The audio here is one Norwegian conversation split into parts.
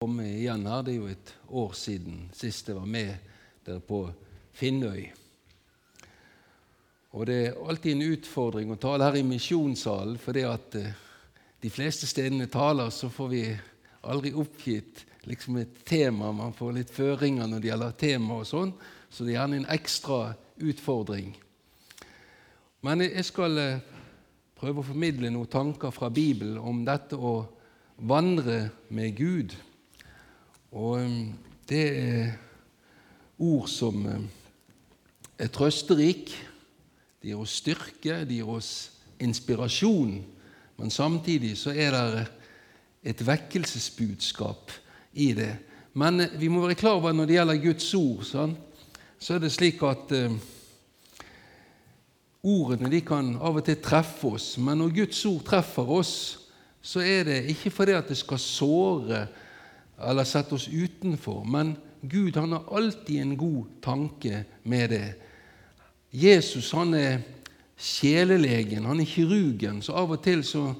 komme igjen her. Det er jo et år siden sist jeg var med dere på Finnøy. Og Det er alltid en utfordring å tale her i misjonssalen, fordi at eh, de fleste stedene taler, så får vi aldri oppgitt liksom et tema. Man får litt føringer når det gjelder tema og sånn, så det er gjerne en ekstra utfordring. Men jeg skal eh, prøve å formidle noen tanker fra Bibelen om dette å vandre med Gud. Og um, det er ord som um, er trøsterik. De gir oss styrke, de gir oss inspirasjon. Men samtidig så er det et vekkelsesbudskap i det. Men eh, vi må være klar over når det gjelder Guds ord, sånn, så er det slik at eh, ordene de kan av og til treffe oss. Men når Guds ord treffer oss, så er det ikke fordi at det skal såre eller sette oss utenfor. Men Gud han har alltid en god tanke med det. Jesus han er sjelelegen, han er kirurgen, så av og til så,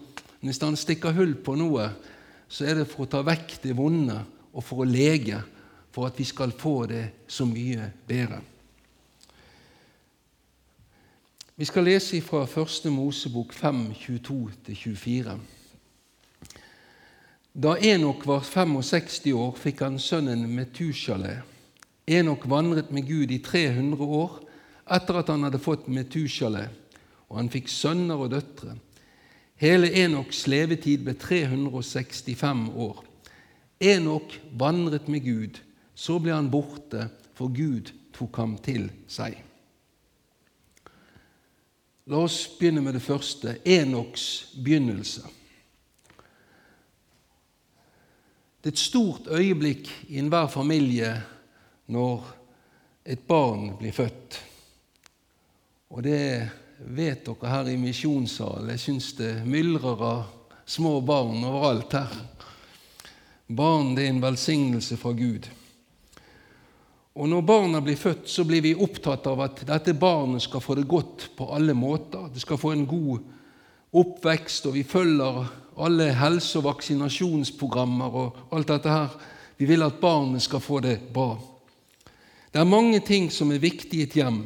hvis han stikker hull på noe, så er det for å ta vekk det vonde og for å lege, for at vi skal få det så mye bedre. Vi skal lese fra 1. Mosebok 5, 22-24. Da Enok var 65 år, fikk han sønnen Metushale. Enok vandret med Gud i 300 år etter at han hadde fått Metushale, og han fikk sønner og døtre. Hele Enoks levetid ble 365 år. Enok vandret med Gud. Så ble han borte, for Gud tok ham til seg. La oss begynne med det første Enoks begynnelse. Det er et stort øyeblikk i enhver familie når et barn blir født. Og det vet dere her i misjonssalen. Jeg syns det myldrer av små barn overalt her. Barn det er en velsignelse fra Gud. Og Når barna blir født, så blir vi opptatt av at dette barnet skal få det godt på alle måter. Det skal få en god oppvekst, og vi følger alle helse- og vaksinasjonsprogrammer og alt dette her. Vi vil at barnet skal få det bra. Det er mange ting som er viktig i et hjem.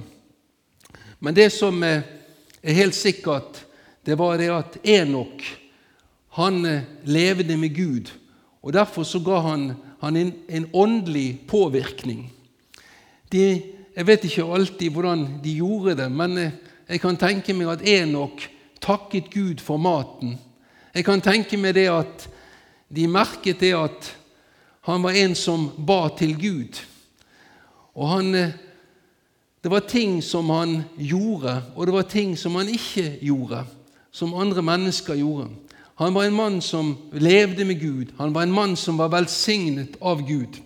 Men det som er helt sikkert, det var det at Enok han eh, levde med Gud. og Derfor så ga han, han en, en, åndelig påvirkning. De, jeg vet ikke alltid hvordan de gjorde det, men eh, jeg kan tenke meg at Enok takket Gud for maten. Jeg kan tenke meg det at de merket det at han var en som ba til Gud. Og han, eh, Det var ting som han gjorde, og det var ting som han ikke gjorde, som andre mennesker gjorde. Han var en mann som levde med Gud. Han var en mann som var velsignet av Gud.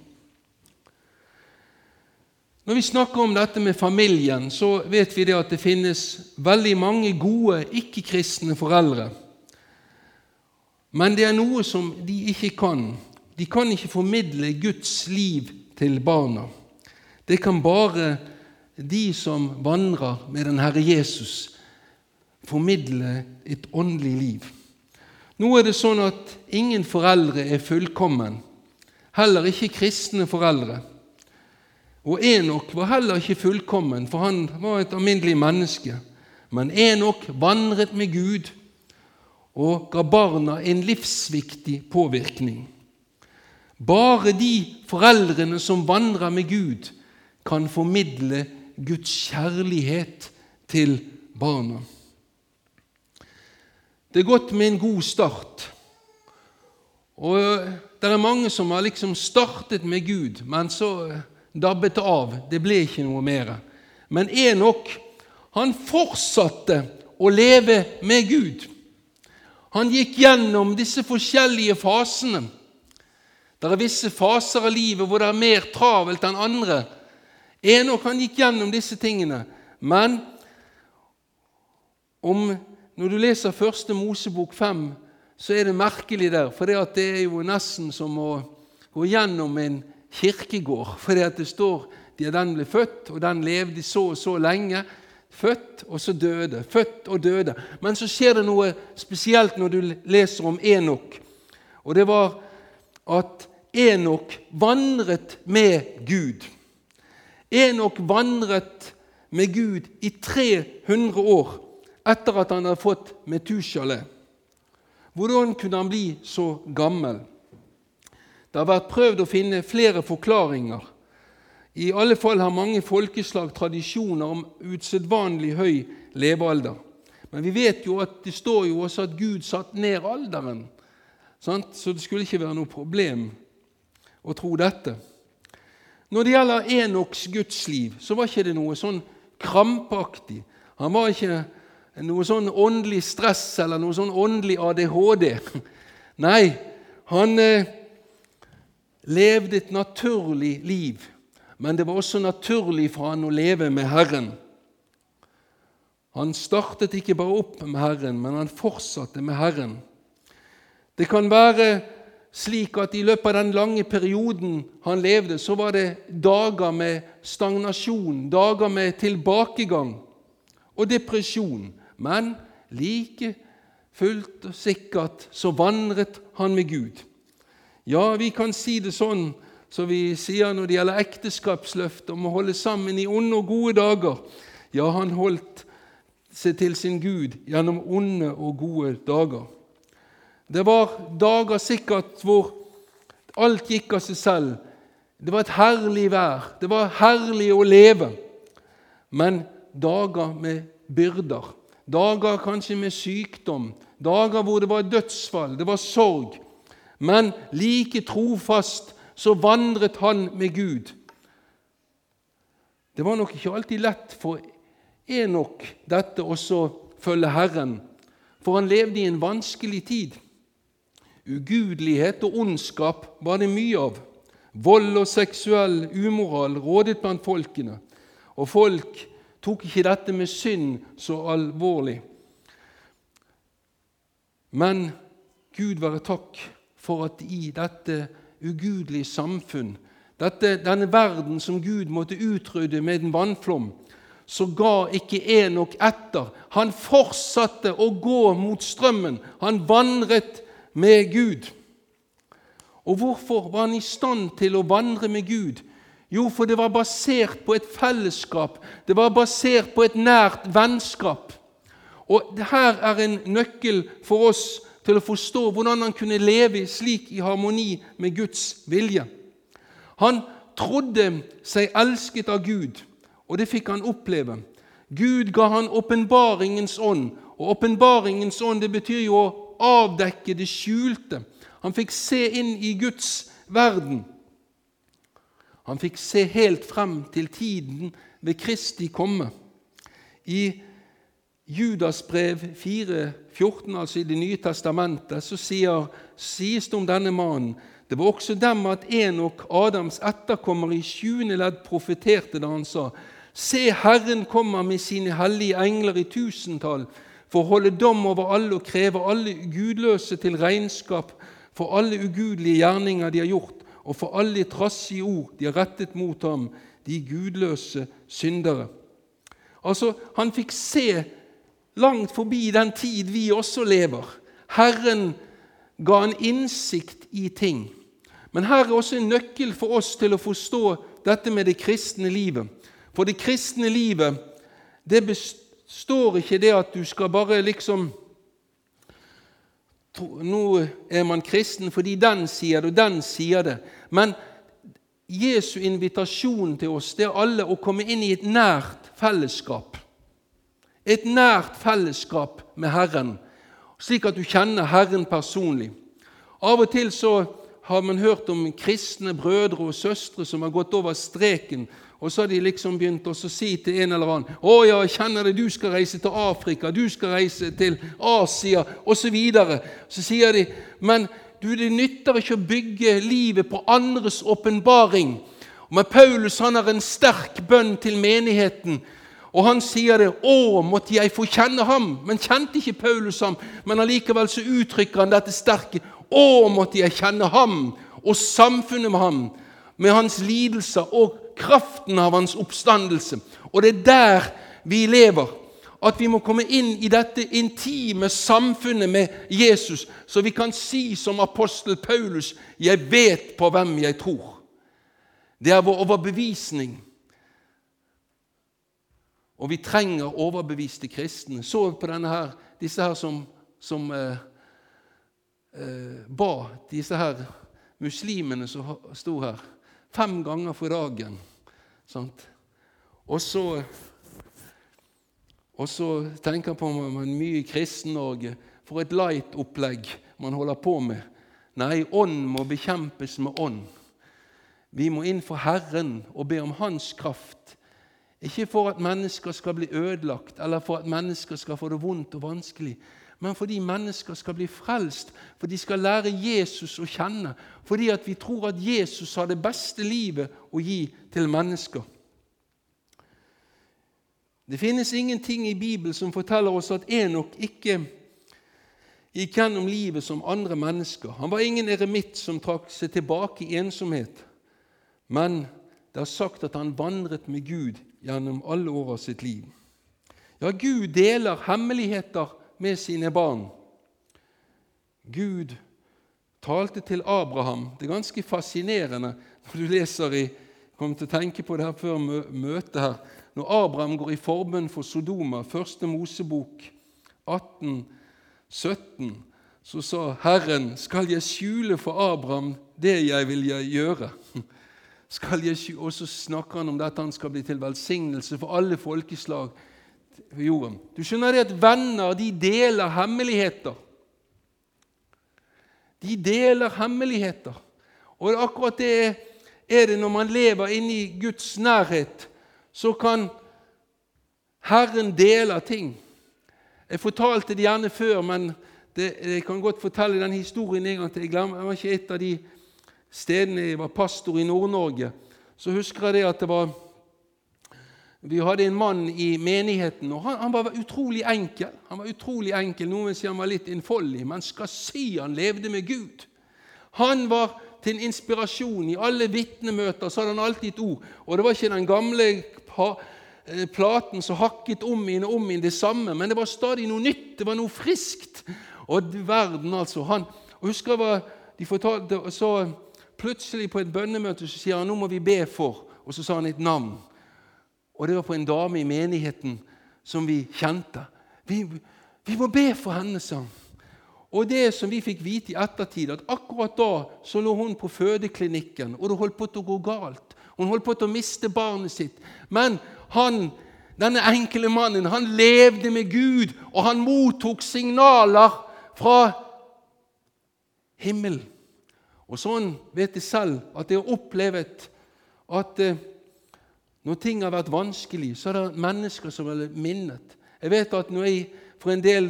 Når vi snakker om dette med familien, så vet vi det at det finnes veldig mange gode ikke-kristne foreldre men det er noe som de ikke kan. De kan ikke formidle Guds liv til barna. Det kan bare de som vandrer med den Herre Jesus, formidle et åndelig liv. Nå er det sånn at ingen foreldre er fullkommen, heller ikke kristne foreldre. Og Enok var heller ikke fullkommen, for han var et alminnelig menneske. Men Enok vandret med Gud og ga barna en livsviktig påvirkning. Bare de foreldrene som vandrer med Gud, kan formidle Guds kjærlighet til barna. Det er godt med en god start. Og Det er mange som har liksom startet med Gud, men så dabbet det av. Det ble ikke noe mer. Men Enok han fortsatte å leve med Gud. Han gikk gjennom disse forskjellige fasene. Det er visse faser av livet hvor det er mer travelt enn andre. Enok han gikk gjennom disse tingene. Men om, når du leser første Mosebok 5, så er det merkelig der. For det er jo nesten som å gå gjennom en kirkegård. For det står at den ble født, og den levde så og så lenge. Født, og så døde. Født og døde. Men så skjer det noe spesielt når du leser om Enok. Og det var at Enok vandret med Gud. Enok vandret med Gud i 300 år etter at han hadde fått Metusjale. Hvordan kunne han bli så gammel? Det har vært prøvd å finne flere forklaringer. I alle fall har mange folkeslag tradisjoner om usedvanlig høy levealder. Men vi vet jo at det står jo også at Gud satte ned alderen, sant? så det skulle ikke være noe problem å tro dette. Når det gjelder Enoks gudsliv, så var ikke det noe sånn krampaktig. Han var ikke noe sånn åndelig stress eller noe sånn åndelig ADHD. Nei, han eh, levde et naturlig liv, men det var også naturlig for han å leve med Herren. Han startet ikke bare opp med Herren, men han fortsatte med Herren. Det kan være slik at i løpet av den lange perioden han levde, så var det dager med stagnasjon, dager med tilbakegang og depresjon. Men like fullt og sikkert så vandret han med Gud. Ja, vi kan si det sånn så vi sier når det gjelder ekteskapsløftet om å holde sammen i onde og gode dager. Ja, han holdt seg til sin Gud gjennom onde og gode dager. Det var dager sikkert hvor alt gikk av seg selv. Det var et herlig vær. Det var herlig å leve. Men dager med byrder. Dager kanskje med sykdom. Dager hvor det var dødsfall, det var sorg. Men like trofast så vandret han med Gud. Det var nok ikke alltid lett for Enok dette også følge Herren, for han levde i en vanskelig tid. Ugudelighet og ondskap var det mye av. Vold og seksuell umoral rådet blant folkene, og folk tok ikke dette med synd så alvorlig. Men Gud være takk for at i dette ugudelige samfunn, dette, denne verden som Gud måtte utrydde med en vannflom, så ga ikke Enok etter. Han fortsatte å gå mot strømmen. Han vandret med Gud. Og hvorfor var han i stand til å vandre med Gud? Jo, for det var basert på et fellesskap. Det var basert på et nært vennskap. Og her er en nøkkel for oss til å forstå hvordan han kunne leve slik i harmoni med Guds vilje. Han trodde seg elsket av Gud, og det fikk han oppleve. Gud ga han åpenbaringens ånd, og åpenbaringens ånd det betyr jo å avdekke det skjulte. Han fikk se inn i Guds verden. Han fikk se helt frem til tiden ved Kristi komme. I Judas brev 4,14, altså i Det nye testamentet, så sier, sies det om denne mannen det var også dem at Enok, Adams etterkommer, i sjuende ledd profeterte da han sa:" Se, Herren kommer med sine hellige engler i tusentall for å holde dom over alle og kreve alle gudløse til regnskap for alle ugudelige gjerninger de har gjort, og for alle trassige ord de har rettet mot ham, de gudløse syndere. Altså, Han fikk se langt forbi den tid vi også lever. Herren ga en innsikt i ting. Men her er også en nøkkel for oss til å forstå dette med det kristne livet. For det kristne livet det består ikke det at du skal bare liksom Nå er man kristen fordi den sier det, og den sier det. Men Jesu invitasjon til oss det er alle å komme inn i et nært fellesskap. Et nært fellesskap med Herren, slik at du kjenner Herren personlig. Av og til så har man hørt om kristne brødre og søstre som har gått over streken og så har de liksom begynt å si til en eller annen 'Å ja, jeg kjenner det, du skal reise til Afrika, du skal reise til Asia', osv. Så, videre. så sier de 'Men du, det nytter ikke å bygge livet på andres åpenbaring'. Men Paulus han har en sterk bønn til menigheten. Og han sier det 'Å, måtte jeg få kjenne ham'. Men kjente ikke Paulus ham. Men allikevel så uttrykker han dette sterke 'Å, måtte jeg kjenne ham', og samfunnet med ham, med hans lidelser og kraften av hans oppstandelse. Og det er der vi lever. at vi må komme inn i dette intime samfunnet med Jesus, så vi kan si som apostel Paulus 'Jeg vet på hvem jeg tror'. Det er vår overbevisning. Og vi trenger overbeviste kristne. Så på her, disse her som, som eh, eh, ba, disse her muslimene som sto her, fem ganger for dagen. Sant? Og så og så tenker på man mye i Kristen-Norge. For et light-opplegg man holder på med. Nei, ånd må bekjempes med ånd. Vi må inn for Herren og be om Hans kraft. Ikke for at mennesker skal bli ødelagt, eller for at mennesker skal få det vondt og vanskelig, men fordi mennesker skal bli frelst, for de skal lære Jesus å kjenne, fordi at vi tror at Jesus har det beste livet å gi til mennesker. Det finnes ingenting i Bibelen som forteller oss at Enok ikke gikk gjennom livet som andre mennesker. Han var ingen eremitt som trakk seg tilbake i ensomhet. Men det er sagt at han vandret med Gud gjennom alle år av sitt liv. Ja, Gud deler hemmeligheter med sine barn. Gud talte til Abraham. Det er ganske fascinerende når du leser i kom til å tenke på det her før møtet her. Når Abraham går i forbønn for Sodoma, første Mosebok 18, 17, så sa Herren, skal jeg skjule for Abraham det jeg vil gjøre? Skal jeg? Og så snakker han om dette han skal bli til velsignelse for alle folkeslag på jorden. Du skjønner det at venner de deler hemmeligheter. De deler hemmeligheter. Og akkurat det er det når man lever inni Guds nærhet så kan Herren dele ting. Jeg fortalte det gjerne før, men det, jeg kan godt fortelle den historien en gang til. Jeg, glemmer, jeg var ikke et av de stedene jeg var pastor i Nord-Norge. Så husker jeg det at det var vi hadde en mann i menigheten, og han, han, var utrolig enkel. Han var utrolig enkel, Noen vil si han var litt innfoldig, men skal si han levde med Gud. Han var til en inspirasjon. I alle vitnemøter så hadde han alltid et ord. Og det var ikke den gamle eh, platen som hakket om inn og om inn det samme, men det var stadig noe nytt, det var noe friskt. Og verden, altså. Han, og husker hva de fortalte, så Plutselig på et bønnemøte så sier han nå må vi be for, og så sa han et navn. Og det var på en dame i menigheten som vi kjente. Vi, vi må be for henne, sa han. Og det som vi fikk vite i ettertid, at akkurat da så lå hun på fødeklinikken, og det holdt på til å gå galt. Hun holdt på til å miste barnet sitt. Men han, denne enkle mannen han levde med Gud, og han mottok signaler fra himmelen. Og sånn vet jeg selv at jeg har opplevd at eh, når ting har vært vanskelig, så er det mennesker som har minnet. Jeg vet at når jeg for en del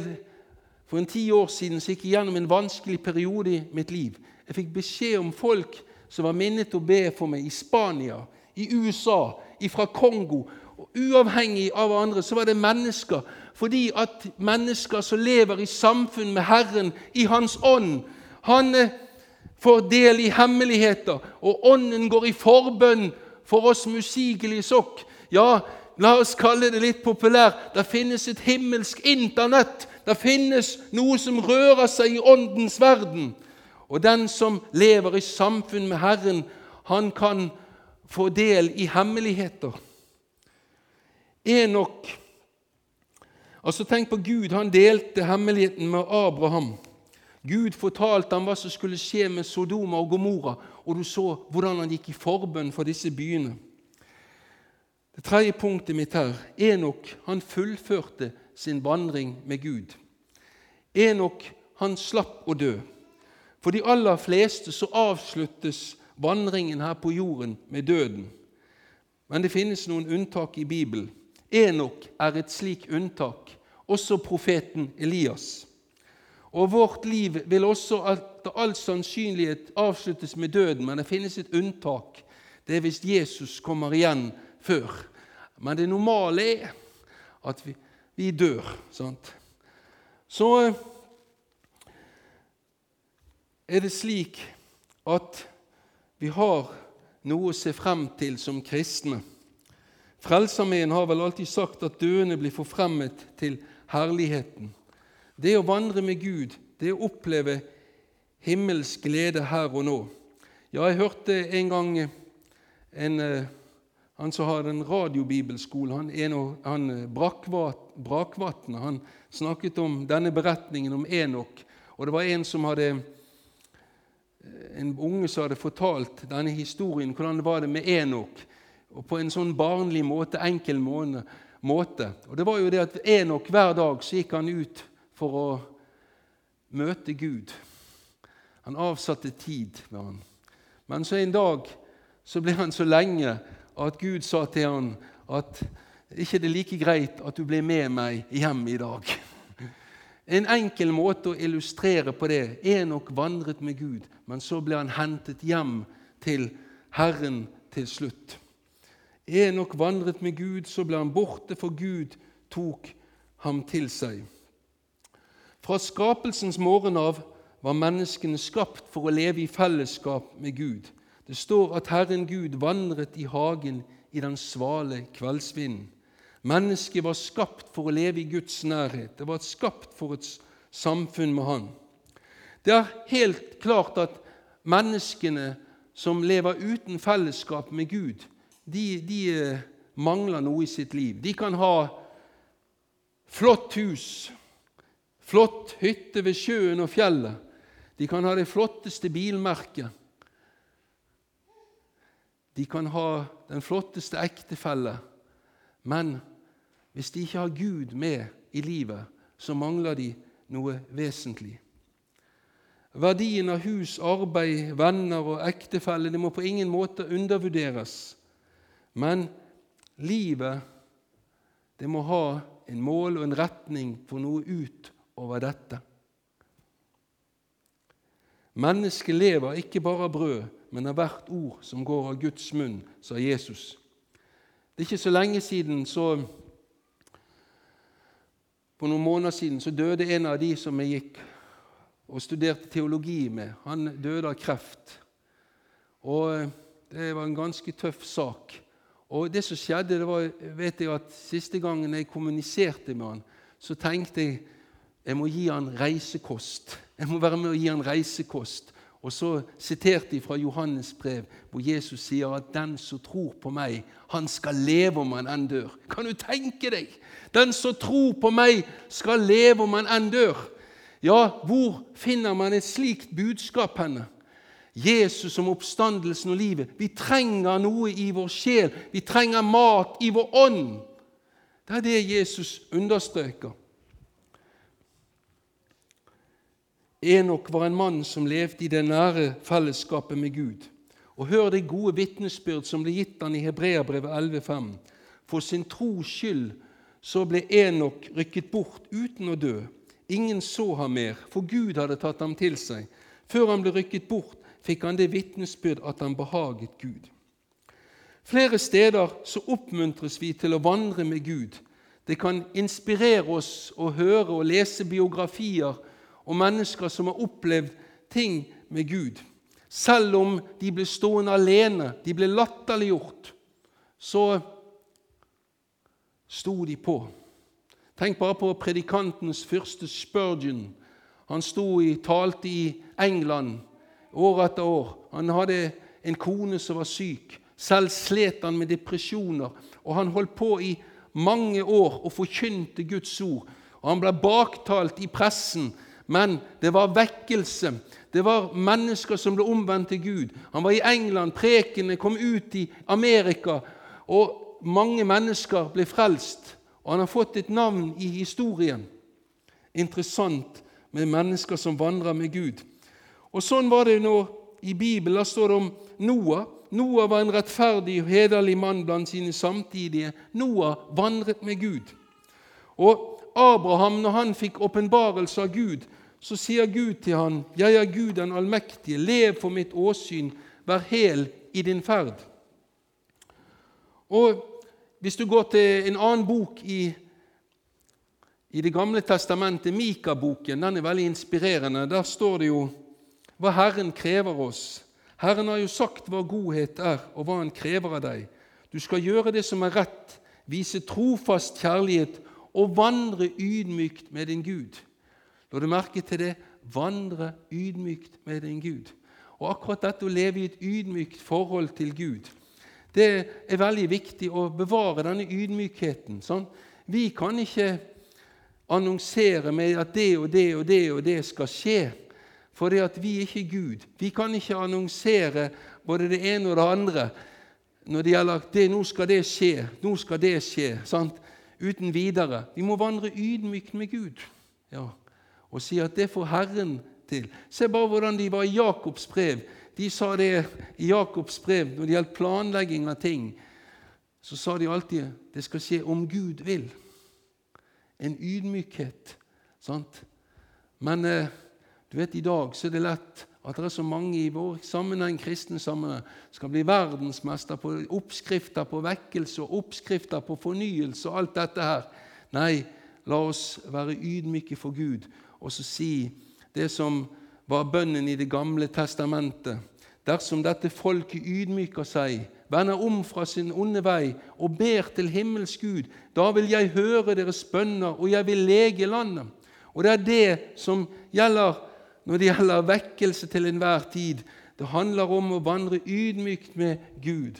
for en ti år siden så gikk jeg gjennom en vanskelig periode i mitt liv. Jeg fikk beskjed om folk som var minnet å be for meg i Spania, i USA, fra Kongo. Og uavhengig av andre så var det mennesker. Fordi at mennesker som lever i samfunn med Herren, i Hans ånd Han eh, får del i hemmeligheter, og Ånden går i forbønn for oss musigelige sokk. Ja, la oss kalle det litt populært. Det finnes et himmelsk Internett det finnes noe som rører seg i åndens verden. Og den som lever i samfunn med Herren, han kan få del i hemmeligheter. Enok Altså Tenk på Gud. Han delte hemmeligheten med Abraham. Gud fortalte ham hva som skulle skje med Sodoma og Gomorra, og du så hvordan han gikk i forbønn for disse byene. Det tredje punktet mitt her Enok han fullførte sin vandring med Gud. Enok han slapp å dø. For de aller fleste så avsluttes vandringen her på jorden med døden. Men det finnes noen unntak i Bibelen. Enok er et slik unntak, også profeten Elias. Og vårt liv vil også etter all sannsynlighet avsluttes med døden, men det finnes et unntak. Det er hvis Jesus kommer igjen før. Men det normale er at vi, vi dør. sant? Så er det slik at vi har noe å se frem til som kristne. Frelsesarmeen har vel alltid sagt at døende blir forfremmet til herligheten. Det å vandre med Gud, det å oppleve himmels glede her og nå. Ja, jeg hørte en gang en, eh, han som har en radiobibelskole, han, en, han eh, Brakvatn, han snakket om denne beretningen om Enok. Og det var en som hadde en unge som hadde fortalt denne historien, hvordan det var det med Enok. Og på en sånn barnlig måte, enkel måte. Og det var jo det at Enok hver dag så gikk han ut for å møte Gud. Han avsatte tid med han. Men så en dag så ble han så lenge at Gud sa til han at ikke det er like greit at du blir med meg hjem i dag. En enkel måte å illustrere på det Enok vandret med Gud, men så ble han hentet hjem til Herren til slutt. Enok vandret med Gud, så ble han borte, for Gud tok ham til seg. Fra skapelsens morgen av var menneskene skapt for å leve i fellesskap med Gud. Det står at Herren Gud vandret i hagen i den svale kveldsvinden. Mennesket var skapt for å leve i Guds nærhet. Det var skapt for et samfunn med Han. Det er helt klart at menneskene som lever uten fellesskap med Gud, de, de eh, mangler noe i sitt liv. De kan ha flott hus, flott hytte ved sjøen og fjellet. De kan ha det flotteste bilmerket. De kan ha den flotteste ektefelle. Men hvis de ikke har Gud med i livet, så mangler de noe vesentlig. Verdien av hus, arbeid, venner og ektefelle det må på ingen måte undervurderes. Men livet det må ha en mål og en retning for noe utover dette. Mennesket lever ikke bare av brød, men av hvert ord som går av Guds munn, sa Jesus. Det er ikke så lenge siden så for noen måneder siden så døde en av de som jeg gikk og studerte teologi med. Han døde av kreft. Og eh, Det var en ganske tøff sak. Og det som skjedde, det var vet jeg at Siste gangen jeg kommuniserte med han, så tenkte jeg jeg må gi han reisekost. Jeg må være med og gi han reisekost. Og så siterte de fra Johannes brev, hvor Jesus sier at 'den som tror på meg, han skal leve om han enn dør'. Kan du tenke deg? Den som tror på meg, skal leve om han enn dør. Ja, hvor finner man et slikt budskap henne? Jesus som oppstandelsen og livet. Vi trenger noe i vår sjel. Vi trenger mat i vår ånd. Det er det Jesus understreker. Enok var en mann som levde i det nære fellesskapet med Gud. Og hør det gode vitnesbyrd som ble gitt han i Hebreabrevet 11,5. For sin tros skyld så ble Enok rykket bort uten å dø. Ingen så ham mer, for Gud hadde tatt ham til seg. Før han ble rykket bort, fikk han det vitnesbyrd at han behaget Gud. Flere steder så oppmuntres vi til å vandre med Gud. Det kan inspirere oss å høre og lese biografier og mennesker som har opplevd ting med Gud. Selv om de ble stående alene, de ble latterliggjort, så sto de på. Tenk bare på predikantens første Spurgeon. Han sto i, talte i England år etter år. Han hadde en kone som var syk. Selv slet han med depresjoner. Og han holdt på i mange år og forkynte Guds ord. Og Han ble baktalt i pressen men det var vekkelse. Det var mennesker som ble omvendt til Gud. Han var i England, prekene kom ut i Amerika, og mange mennesker ble frelst. Og han har fått et navn i historien. Interessant med mennesker som vandrer med Gud. Og Sånn var det nå i Bibelen. Da står det om Noah. Noah var en rettferdig og hederlig mann blant sine samtidige. Noah vandret med Gud. Og Abraham, når han fikk åpenbarelse av Gud, så sier Gud til han, 'Jeg er Gud den allmektige, lev for mitt åsyn, vær hel i din ferd.' Og Hvis du går til en annen bok i, i Det gamle testamentet, Mika-boken, den er veldig inspirerende. Der står det jo hva Herren krever oss. Herren har jo sagt hva godhet er, og hva Han krever av deg. Du skal gjøre det som er rett, vise trofast kjærlighet og vandre ydmykt med din Gud. La du merke til det? Vandre ydmykt med din Gud. Og akkurat dette å leve i et ydmykt forhold til Gud, det er veldig viktig å bevare denne ydmykheten. Sånn? Vi kan ikke annonsere med at det og det og det og det skal skje, for det at vi er ikke Gud. Vi kan ikke annonsere både det ene og det andre når det gjelder det, nå skal det skje, nå skal det skje, sant? uten videre. Vi må vandre ydmykt med Gud ja. Og sier at det får Herren til. Se bare hvordan de var i Jakobs brev. De sa det i Jakobs brev når det gjaldt planlegging av ting. Så sa de alltid det skal skje om Gud vil. En ydmykhet. sant? Men eh, du vet, i dag så er det lett at det er så mange i vår sammenheng, kristne sammenheng skal bli verdensmester på oppskrifter på vekkelse og oppskrifter på fornyelse og alt dette her. Nei, la oss være ydmyke for Gud og så si det som var bønnen i Det gamle testamentet. Dersom dette folket ydmyker seg, vender om fra sin onde vei og ber til himmels Gud, da vil jeg høre deres bønner, og jeg vil lege landet. Og det er det som gjelder når det gjelder vekkelse til enhver tid. Det handler om å vandre ydmykt med Gud.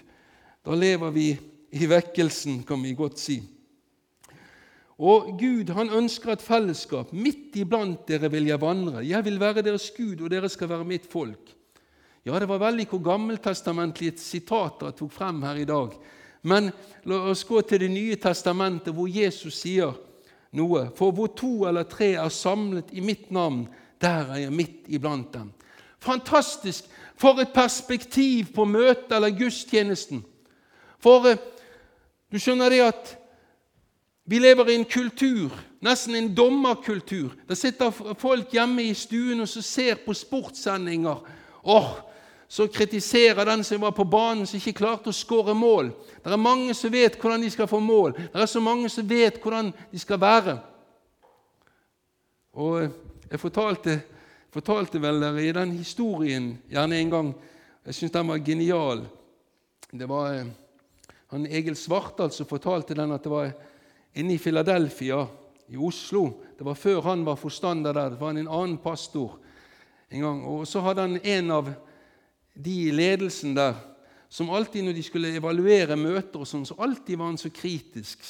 Da lever vi i vekkelsen, kan vi godt si. Og Gud han ønsker et fellesskap. Midt iblant dere vil jeg vandre. Jeg vil være deres Gud, og dere skal være mitt folk. Ja, det var veldig hvor gammeltestamentlige sitater jeg tok frem her i dag. Men la oss gå til Det nye testamentet, hvor Jesus sier noe. For hvor to eller tre er samlet i mitt navn, der er jeg midt iblant dem. Fantastisk! For et perspektiv på møtet eller gudstjenesten. For eh, du skjønner det at vi lever i en kultur, nesten en dommerkultur. Der sitter folk hjemme i stuen og ser på sportssendinger. Åh, så kritiserer den som var på banen, som ikke klarte å skåre mål. Det er mange som vet hvordan de skal få mål. Det er så mange som vet hvordan de skal være. Og eh, jeg fortalte, fortalte vel dere i den historien gjerne en gang Jeg syns den var genial. Det var eh, han Egil Svartdal som fortalte den at det var inne i Philadelphia i Oslo. Det var før han var forstander der. Det var en annen pastor en gang. Og så hadde han en av de i ledelsen der som alltid når de skulle evaluere møter, og sånn, så alltid var han så kritisk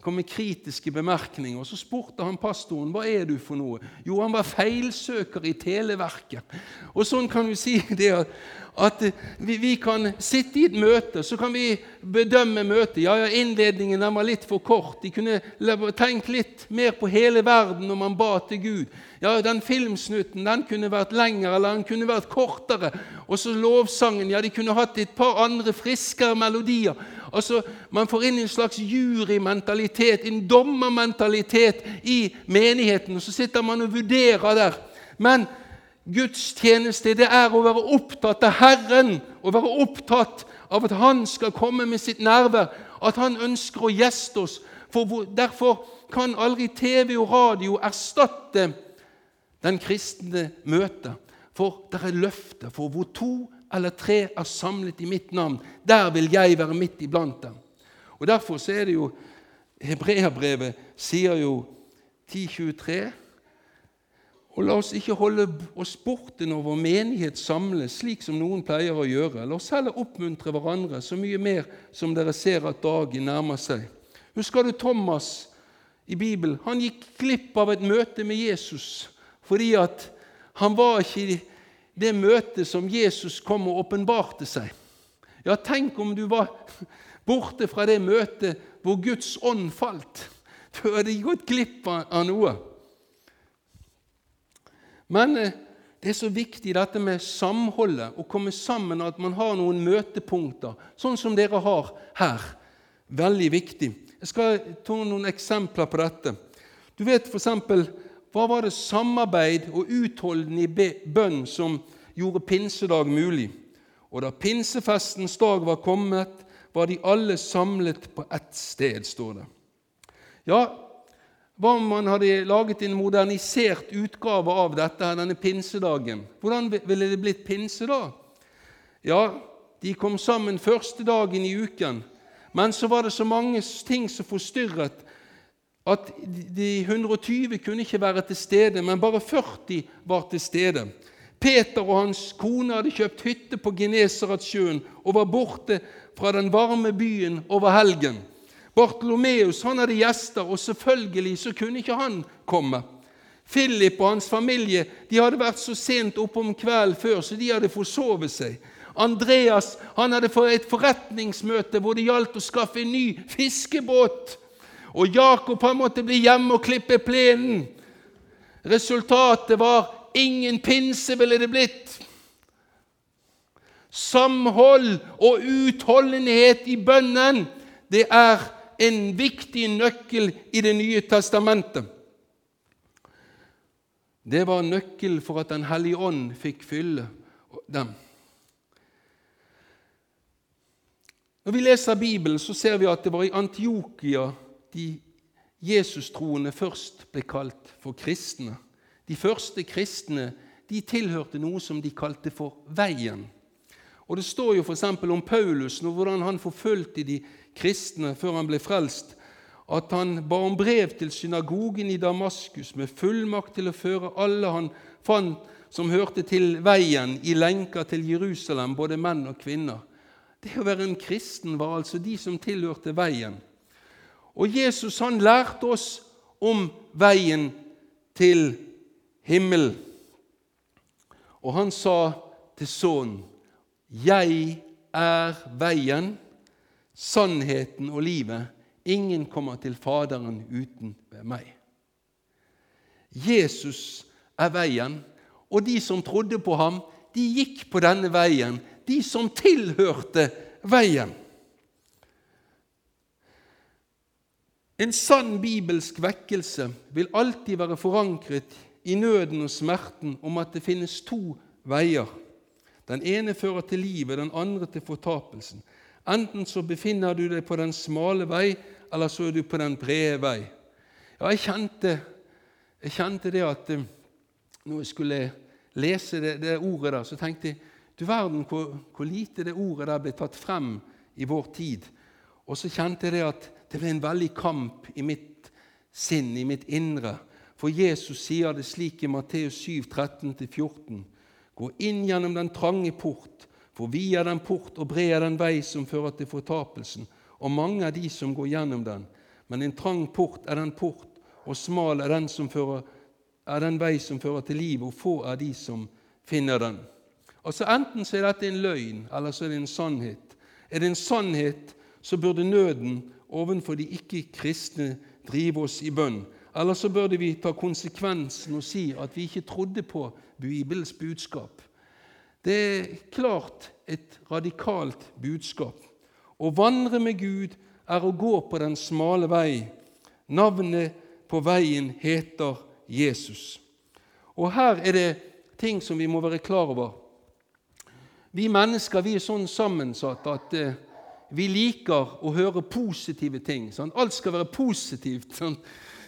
kom med kritiske bemerkninger. og Så spurte han pastoren hva er du for noe. Jo, han var feilsøker i Televerket. Og Sånn kan du si det at, at vi, vi, kan sitte i et møte, så kan vi bedømme møtet. Ja, ja, Innledningen var litt for kort. De kunne tenkt litt mer på hele verden når man ba til Gud. Ja, Den filmsnutten den kunne vært lengre eller den kunne vært kortere. Og så lovsangen. Ja, de kunne hatt et par andre friskere melodier. Altså, Man får inn en slags jurymentalitet, en dommermentalitet i menigheten. og Så sitter man og vurderer der. Men Guds tjeneste det er å være opptatt av Herren, å være opptatt av at Han skal komme med sitt nærvær, at Han ønsker å gjeste oss. For Derfor kan aldri TV og radio erstatte den kristne møtet. For det er løfter. For hvor to eller tre er samlet i mitt navn, der vil jeg være midt iblant dem. Og Derfor så er det jo Hebreabrevet sier jo 10.23 og la oss ikke holde oss borte når vår menighet samles, slik som noen pleier å gjøre. La oss heller oppmuntre hverandre, så mye mer som dere ser at dagen nærmer seg. Husker du Thomas i Bibelen? Han gikk glipp av et møte med Jesus fordi at han var ikke i det møtet som Jesus kom og åpenbarte seg. Ja, tenk om du var borte fra det møtet hvor Guds ånd falt. Du hadde gått glipp av noe. Men eh, det er så viktig dette med samholdet, å komme sammen, at man har noen møtepunkter, sånn som dere har her. Veldig viktig. Jeg skal ta noen eksempler på dette. Du vet f.eks. Hva var det samarbeid og utholdende bønn som gjorde pinsedag mulig? Og da pinsefestens dag var kommet, var de alle samlet på ett sted, står det. Ja, hva om man hadde laget en modernisert utgave av dette, denne pinsedagen? Hvordan ville det blitt pinse da? Ja, de kom sammen første dagen i uken, Men så var det så mange ting som forstyrret at de 120 kunne ikke være til stede, men bare 40 var til stede. Peter og hans kone hadde kjøpt hytte på Genesaretsjøen og var borte fra den varme byen over helgen. Bartolomeus han hadde gjester, og selvfølgelig så kunne ikke han komme. Philip og hans familie de hadde vært så sent oppe om kvelden før, så de hadde forsovet seg. Andreas han hadde fått et forretningsmøte hvor det gjaldt å skaffe en ny fiskebåt. Og Jakob han måtte bli hjemme og klippe plenen. Resultatet var ingen pinse ville det blitt. Samhold og utholdenhet i bønnen det er en viktig nøkkel i Det nye testamentet. Det var nøkkel for at Den hellige ånd fikk fylle dem. Når vi leser Bibelen, så ser vi at det var i Antiokia de Jesus-troende først ble kalt for kristne. De første kristne de tilhørte noe som de kalte for Veien. Og Det står jo f.eks. om Paulus, og hvordan han forfulgte de kristne før han ble frelst, at han ba om brev til synagogen i Damaskus med fullmakt til å føre alle han fant som hørte til veien, i lenker til Jerusalem, både menn og kvinner. Det å være en kristen var altså de som tilhørte veien. Og Jesus han lærte oss om veien til himmelen. Og han sa til sønnen, 'Jeg er veien, sannheten og livet.' Ingen kommer til Faderen uten meg. Jesus er veien, og de som trodde på ham, de gikk på denne veien. De som tilhørte veien. En sann bibelsk vekkelse vil alltid være forankret i nøden og smerten om at det finnes to veier. Den ene fører til livet, den andre til fortapelsen. Enten så befinner du deg på den smale vei, eller så er du på den brede vei. Ja, jeg kjente, jeg kjente det at eh, når jeg skulle lese det, det ordet der, så tenkte jeg du verden hvor, hvor, lite det ordet der ble tatt frem i vår tid. Og så kjente jeg det at det ble en veldig kamp i mitt sinn, i mitt indre. For Jesus sier det slik i Matteus 7, 13-14.: Gå inn gjennom den trange port, for vi er den port, og bred er den vei som fører til fortapelsen, og mange er de som går gjennom den. Men en trang port er den port, og smal er den, fører, er den vei som fører til liv, og få er de som finner den. Altså Enten så er dette en løgn, eller så er det en sannhet. Er det en sannhet, så burde nøden overfor de ikke-kristne drive oss i bønn. Eller så burde vi ta konsekvensen og si at vi ikke trodde på Bibelens budskap. Det er klart et radikalt budskap. Å vandre med Gud er å gå på den smale vei. Navnet på veien heter Jesus. Og Her er det ting som vi må være klar over. Vi mennesker vi er sånn sammensatt at eh, vi liker å høre positive ting. Sant? Alt skal være positivt. Sånn.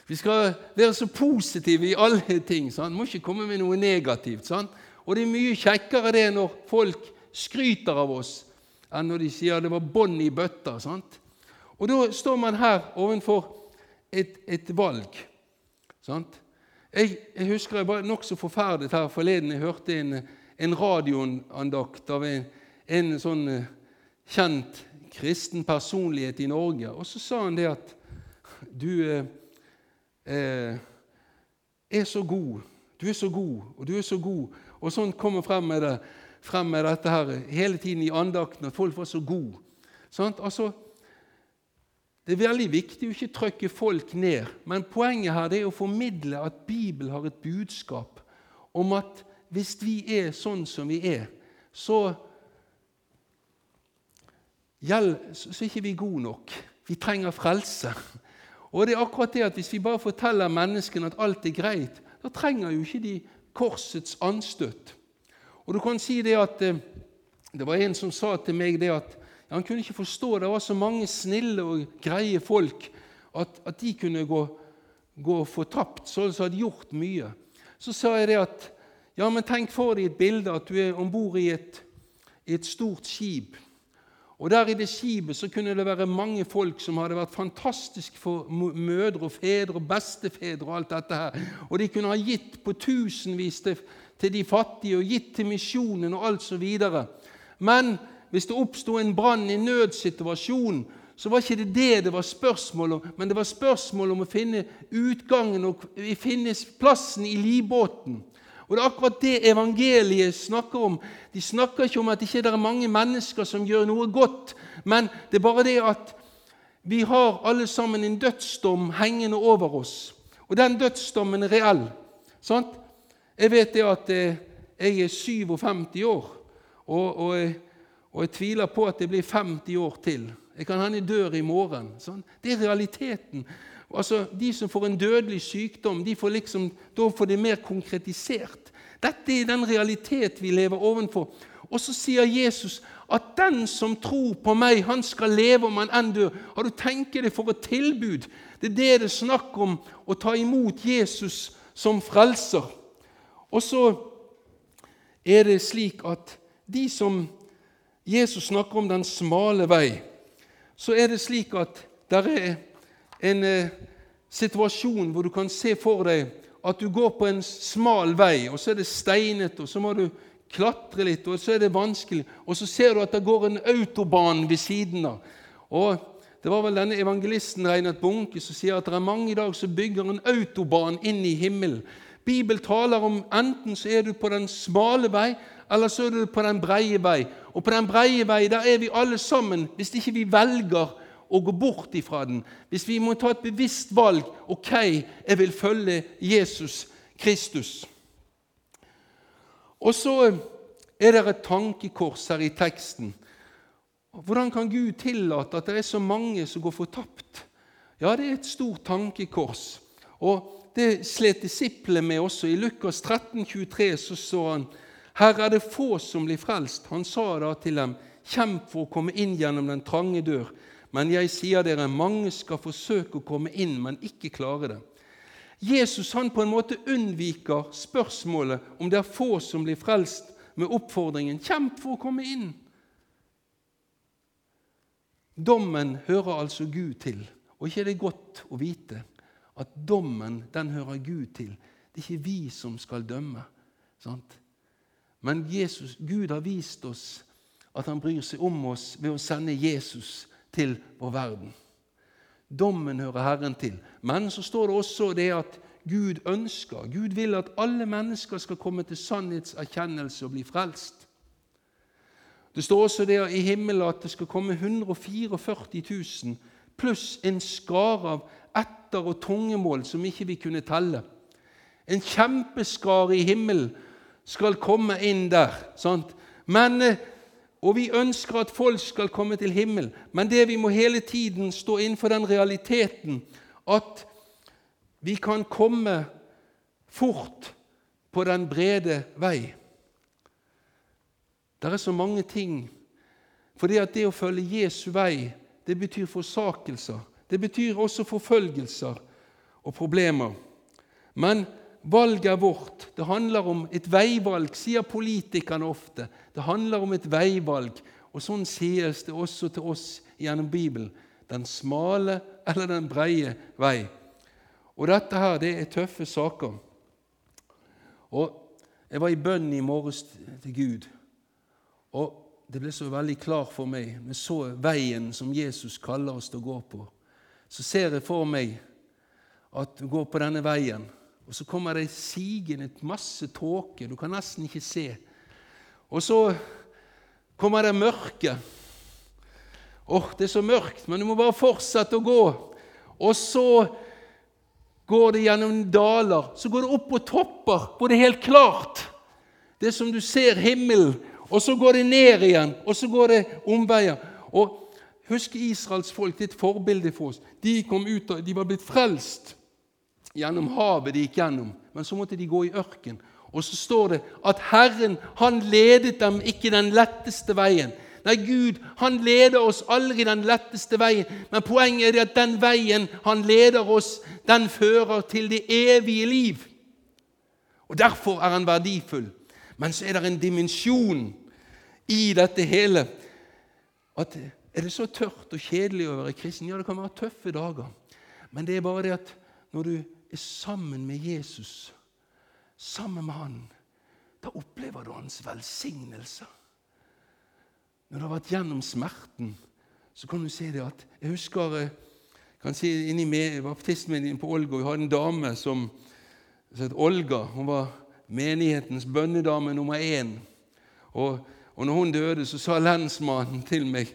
Vi skal være så positive i alle ting. Sant? Må ikke komme med noe negativt. Sant? Og det er mye kjekkere det når folk skryter av oss, enn når de sier det var bånd i bøtta. Sant? Og da står man her overfor et, et valg. Sant? Jeg, jeg, husker jeg var nokså forferdet her forleden. Jeg hørte en, en radioandakt av en, en sånn eh, kjent kristen personlighet i Norge. Og så sa han det at du eh, eh, er så god. Du er så god, og du er så god. Og sånn kommer frem med, det, frem med dette her hele tiden i andakten, at folk var så gode. Sånn? Altså, det er veldig viktig å ikke trykke folk ned, men poenget her er å formidle at Bibelen har et budskap om at hvis vi er sånn som vi er, så så er ikke vi gode nok. Vi trenger frelse. Og det er akkurat det at Hvis vi bare forteller menneskene at alt er greit, da trenger jo ikke de korsets anstøt. Og du kan si det at eh, Det var en som sa til meg det at han kunne ikke forstå det var så mange snille og greie folk at, at de kunne gå, gå fortapt, sånn som hadde gjort mye. Så sa jeg det at ja, men tenk for deg et bilde at du er om bord i, i et stort skip Og der i det skipet så kunne det være mange folk som hadde vært fantastisk for mødre og fedre og bestefedre og alt dette her. Og de kunne ha gitt på tusenvis til, til de fattige og gitt til misjonen og alt så videre. Men hvis det oppsto en brann i nødsituasjon, så var ikke det det det var spørsmål om, men det var spørsmål om å finne utgangen og finne plassen i livbåten. Og Det er akkurat det evangeliet snakker om. De snakker ikke om at det ikke er mange mennesker som gjør noe godt, men det er bare det at vi har alle sammen en dødsdom hengende over oss. Og den dødsdommen er reell. Sant? Jeg vet det at eh, jeg er 57 år, og, og, og jeg tviler på at det blir 50 år til. Jeg kan hende jeg dør i morgen. Sant? Det er realiteten. Altså, De som får en dødelig sykdom, de får liksom, da får det mer konkretisert. Dette er den realitet vi lever ovenfor. Og så sier Jesus at den som tror på meg, han skal leve om han enn dør. Har du tenkt deg for et tilbud? Det er det det er snakk om, å ta imot Jesus som frelser. Og så er det slik at de som Jesus snakker om den smale vei, så er det slik at der er en eh, situasjon hvor du kan se for deg at du går på en smal vei, og så er det steinete, og så må du klatre litt, og så er det vanskelig, og så ser du at det går en autobahn ved siden av. Og Det var vel denne evangelisten Reinert Bunke som sier at det er mange i dag som bygger en autobahn inn i himmelen. Bibelen taler om enten så er du på den smale vei, eller så er du på den breie vei. Og på den breie vei der er vi alle sammen, hvis ikke vi velger å gå bort ifra den. Hvis vi må ta et bevisst valg ok, jeg vil følge Jesus Kristus. Og så er det et tankekors her i teksten. Hvordan kan Gud tillate at det er så mange som går fortapt? Ja, det er et stort tankekors. Og Det slet disiplene med også. I Lukas 13, 23 så så han her er det få som blir frelst. Han sa da til dem, kjemp for å komme inn gjennom den trange dør. Men jeg sier dere, mange skal forsøke å komme inn, men ikke klare det. Jesus han på en måte unnviker spørsmålet om det er få som blir frelst, med oppfordringen 'Kjemp for å komme inn'. Dommen hører altså Gud til. Og ikke er det godt å vite at dommen den hører Gud til. Det er ikke vi som skal dømme. Sant? Men Jesus, Gud har vist oss at han bryr seg om oss ved å sende Jesus til vår verden. Dommen hører Herren til. Men så står det også det at Gud ønsker, Gud vil at alle mennesker skal komme til sannhetserkjennelse og bli frelst. Det står også det i himmelen at det skal komme 144 000 pluss en skare av etter- og tungemål som ikke vi kunne telle. En kjempeskare i himmelen skal komme inn der. Sant? Men eh, og vi ønsker at folk skal komme til himmel, men det vi må hele tiden stå innenfor den realiteten at vi kan komme fort på den brede vei. Det er så mange ting. For det at det å følge Jesu vei, det betyr forsakelser. Det betyr også forfølgelser og problemer. Men Valget er vårt. Det handler om et veivalg, sier politikerne ofte. Det handler om et veivalg. Og sånn sies det også til oss gjennom Bibelen. Den smale eller den breie vei. Og dette her, det er tøffe saker. Og Jeg var i bønn i morges til Gud, og det ble så veldig klart for meg med så veien som Jesus kaller oss til å gå på. Så ser jeg for meg at du går på denne veien og så kommer det sigende masse tåke. Du kan nesten ikke se. Og så kommer det mørke. Åh, oh, det er så mørkt, men du må bare fortsette å gå. Og så går det gjennom daler. Så går det opp på topper hvor det er helt klart. Det er som du ser himmelen. Og så går det ned igjen, og så går det omveier. Og Husk Israels folk, det er et forbilde for oss. De ut, de var blitt frelst gjennom havet de gikk gjennom, men så måtte de gå i ørken. Og så står det at Herren han ledet dem ikke den letteste veien. Nei, Gud han leder oss aldri den letteste veien, men poenget er at den veien han leder oss, den fører til det evige liv. Og Derfor er han verdifull. Men så er det en dimensjon i dette hele. at er det så tørt og kjedelig å være kristen? Ja, det kan være tøffe dager. Men det er bare det at når du er sammen med Jesus, sammen med Han, da opplever du Hans velsignelse. Når du har vært gjennom smerten, så kan du se det at Jeg husker jeg kan si, inni baptismen på Olga Vi hadde en dame som, som het Olga. Hun var menighetens bønnedame nummer én. Og, og når hun døde, så sa lensmannen til meg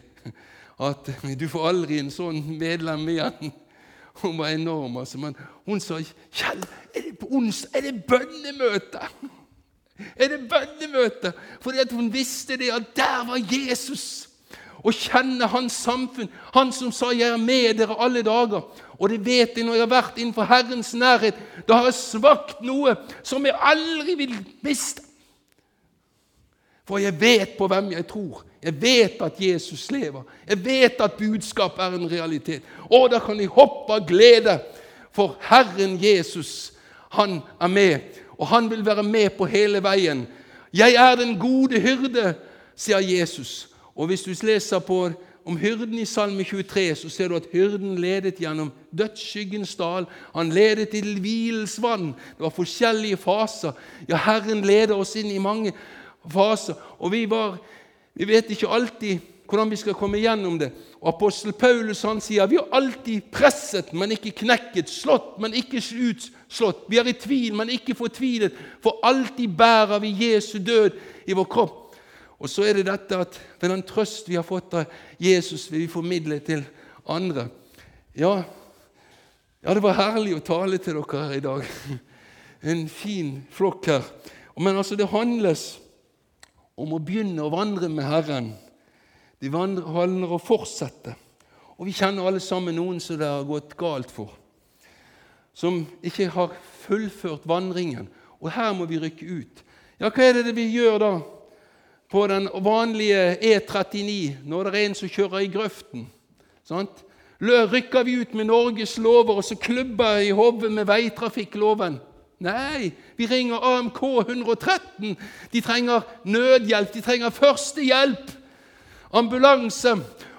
at du får aldri en sånn medlem igjen. Hun var enorm, altså. Men hun sa Kjell, er det onsdag? Er det bønnemøte? Er det bønnemøte? Fordi at hun visste det, at der var Jesus. Å kjenne hans samfunn, han som sa 'Jeg er med dere alle dager'. Og det vet jeg når jeg har vært innenfor Herrens nærhet. Da har jeg smakt noe som jeg aldri vil miste. For jeg vet på hvem jeg tror. Jeg vet at Jesus lever. Jeg vet at budskap er en realitet. Og da kan jeg hoppe av glede, for Herren Jesus, han er med. Og han vil være med på hele veien. 'Jeg er den gode hyrde', sier Jesus. Og Hvis du leser på om hyrden i Salme 23, så ser du at hyrden ledet gjennom dødsskyggens dal. Han ledet til hvilens vann. Det var forskjellige faser. Ja, Herren leder oss inn i mange faser. Og vi, var, vi vet ikke alltid hvordan vi skal komme gjennom det. Og Apostel Paulus han sier vi har alltid presset, men ikke knekket, slått, men ikke utslått. Vi er i tvil, men ikke fortvilet, for alltid bærer vi Jesu død i vår kropp. Og så er det dette at ved den trøst vi har fått av Jesus, vil vi formidle til andre. Ja, ja, det var herlig å tale til dere her i dag. En fin flokk her. Men altså, det handles om å begynne å vandre med Herren. De handler om å fortsette. Og vi kjenner alle sammen noen som det har gått galt for. Som ikke har fullført vandringen. Og her må vi rykke ut. Ja, hva er det vi gjør da? på den vanlige E39 når det er en som kjører i grøften. Sant? Rykker vi ut med Norges lover og så klubber i hodet med veitrafikkloven? Nei, vi ringer AMK 113. De trenger nødhjelp, de trenger førstehjelp. Ambulanse.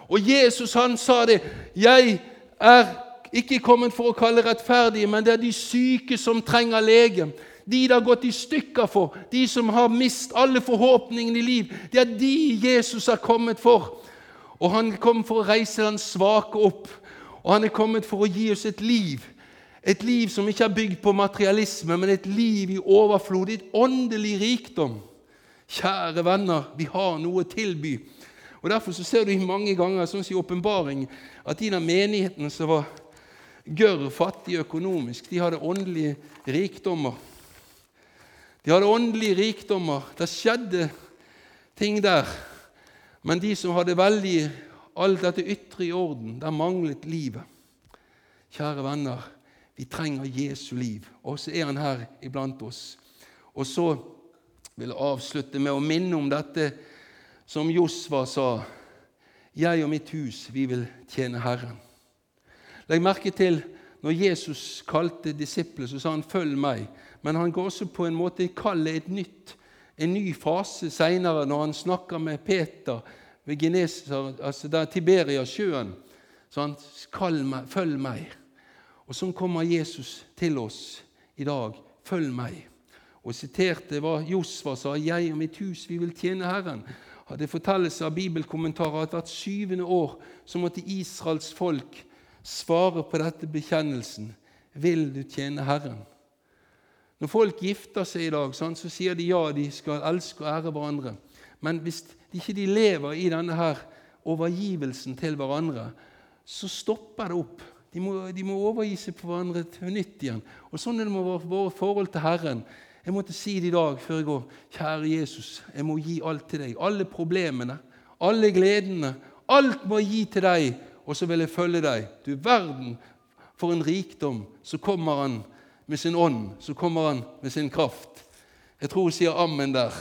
Og Jesus han sa det. 'Jeg er ikke kommet for å kalle rettferdige, men det er de syke som trenger lege.' de det har gått i stykker for, de som har mist alle forhåpningene i liv. Det er de Jesus er kommet for. Og han kom for å reise den svake opp. Og han er kommet for å gi oss et liv. Et liv som ikke er bygd på materialisme, men et liv i overflod, et åndelig rikdom. Kjære venner, vi har noe å tilby. Og Derfor så ser du mange ganger sånn som i åpenbaring, at de der menighetene som var gørr fattige økonomisk, de hadde åndelige rikdommer. De hadde åndelige rikdommer. Det skjedde ting der. Men de som hadde veldig alt dette ytre i orden, der manglet livet. Kjære venner, vi trenger Jesu liv, og så er han her iblant oss. Og så vil jeg avslutte med å minne om dette som Josva sa. Jeg og mitt hus, vi vil tjene Herren. Legg merke til når Jesus kalte disiplene, så sa han 'følg meg' men han går også på en måte kalle et nytt, en ny fase seinere, når han snakker med Peter ved Geneser, altså der Tiberiasjøen. Så han meg, 'Følg meg'. Og sånn kommer Jesus til oss i dag. 'Følg meg'. Og siterte hva Josfa sa, 'Jeg og mitt hus, vi vil tjene Herren'. Det fortelles av bibelkommentarer at hvert syvende år så måtte Israels folk svare på dette bekjennelsen. 'Vil du tjene Herren?' Når folk gifter seg i dag, så sier de ja, de skal elske og ære hverandre. Men hvis de ikke lever i denne her overgivelsen til hverandre, så stopper det opp. De må, de må overgi seg på hverandre til nytt igjen. Og Sånn er det med vårt forhold til Herren. Jeg måtte si det i dag før jeg går. Kjære Jesus, jeg må gi alt til deg. Alle problemene, alle gledene. Alt må jeg gi til deg, og så vil jeg følge deg. Du verden for en rikdom. Så kommer han med sin ånd, så kommer han med sin kraft. Jeg tror hun sier ammen der.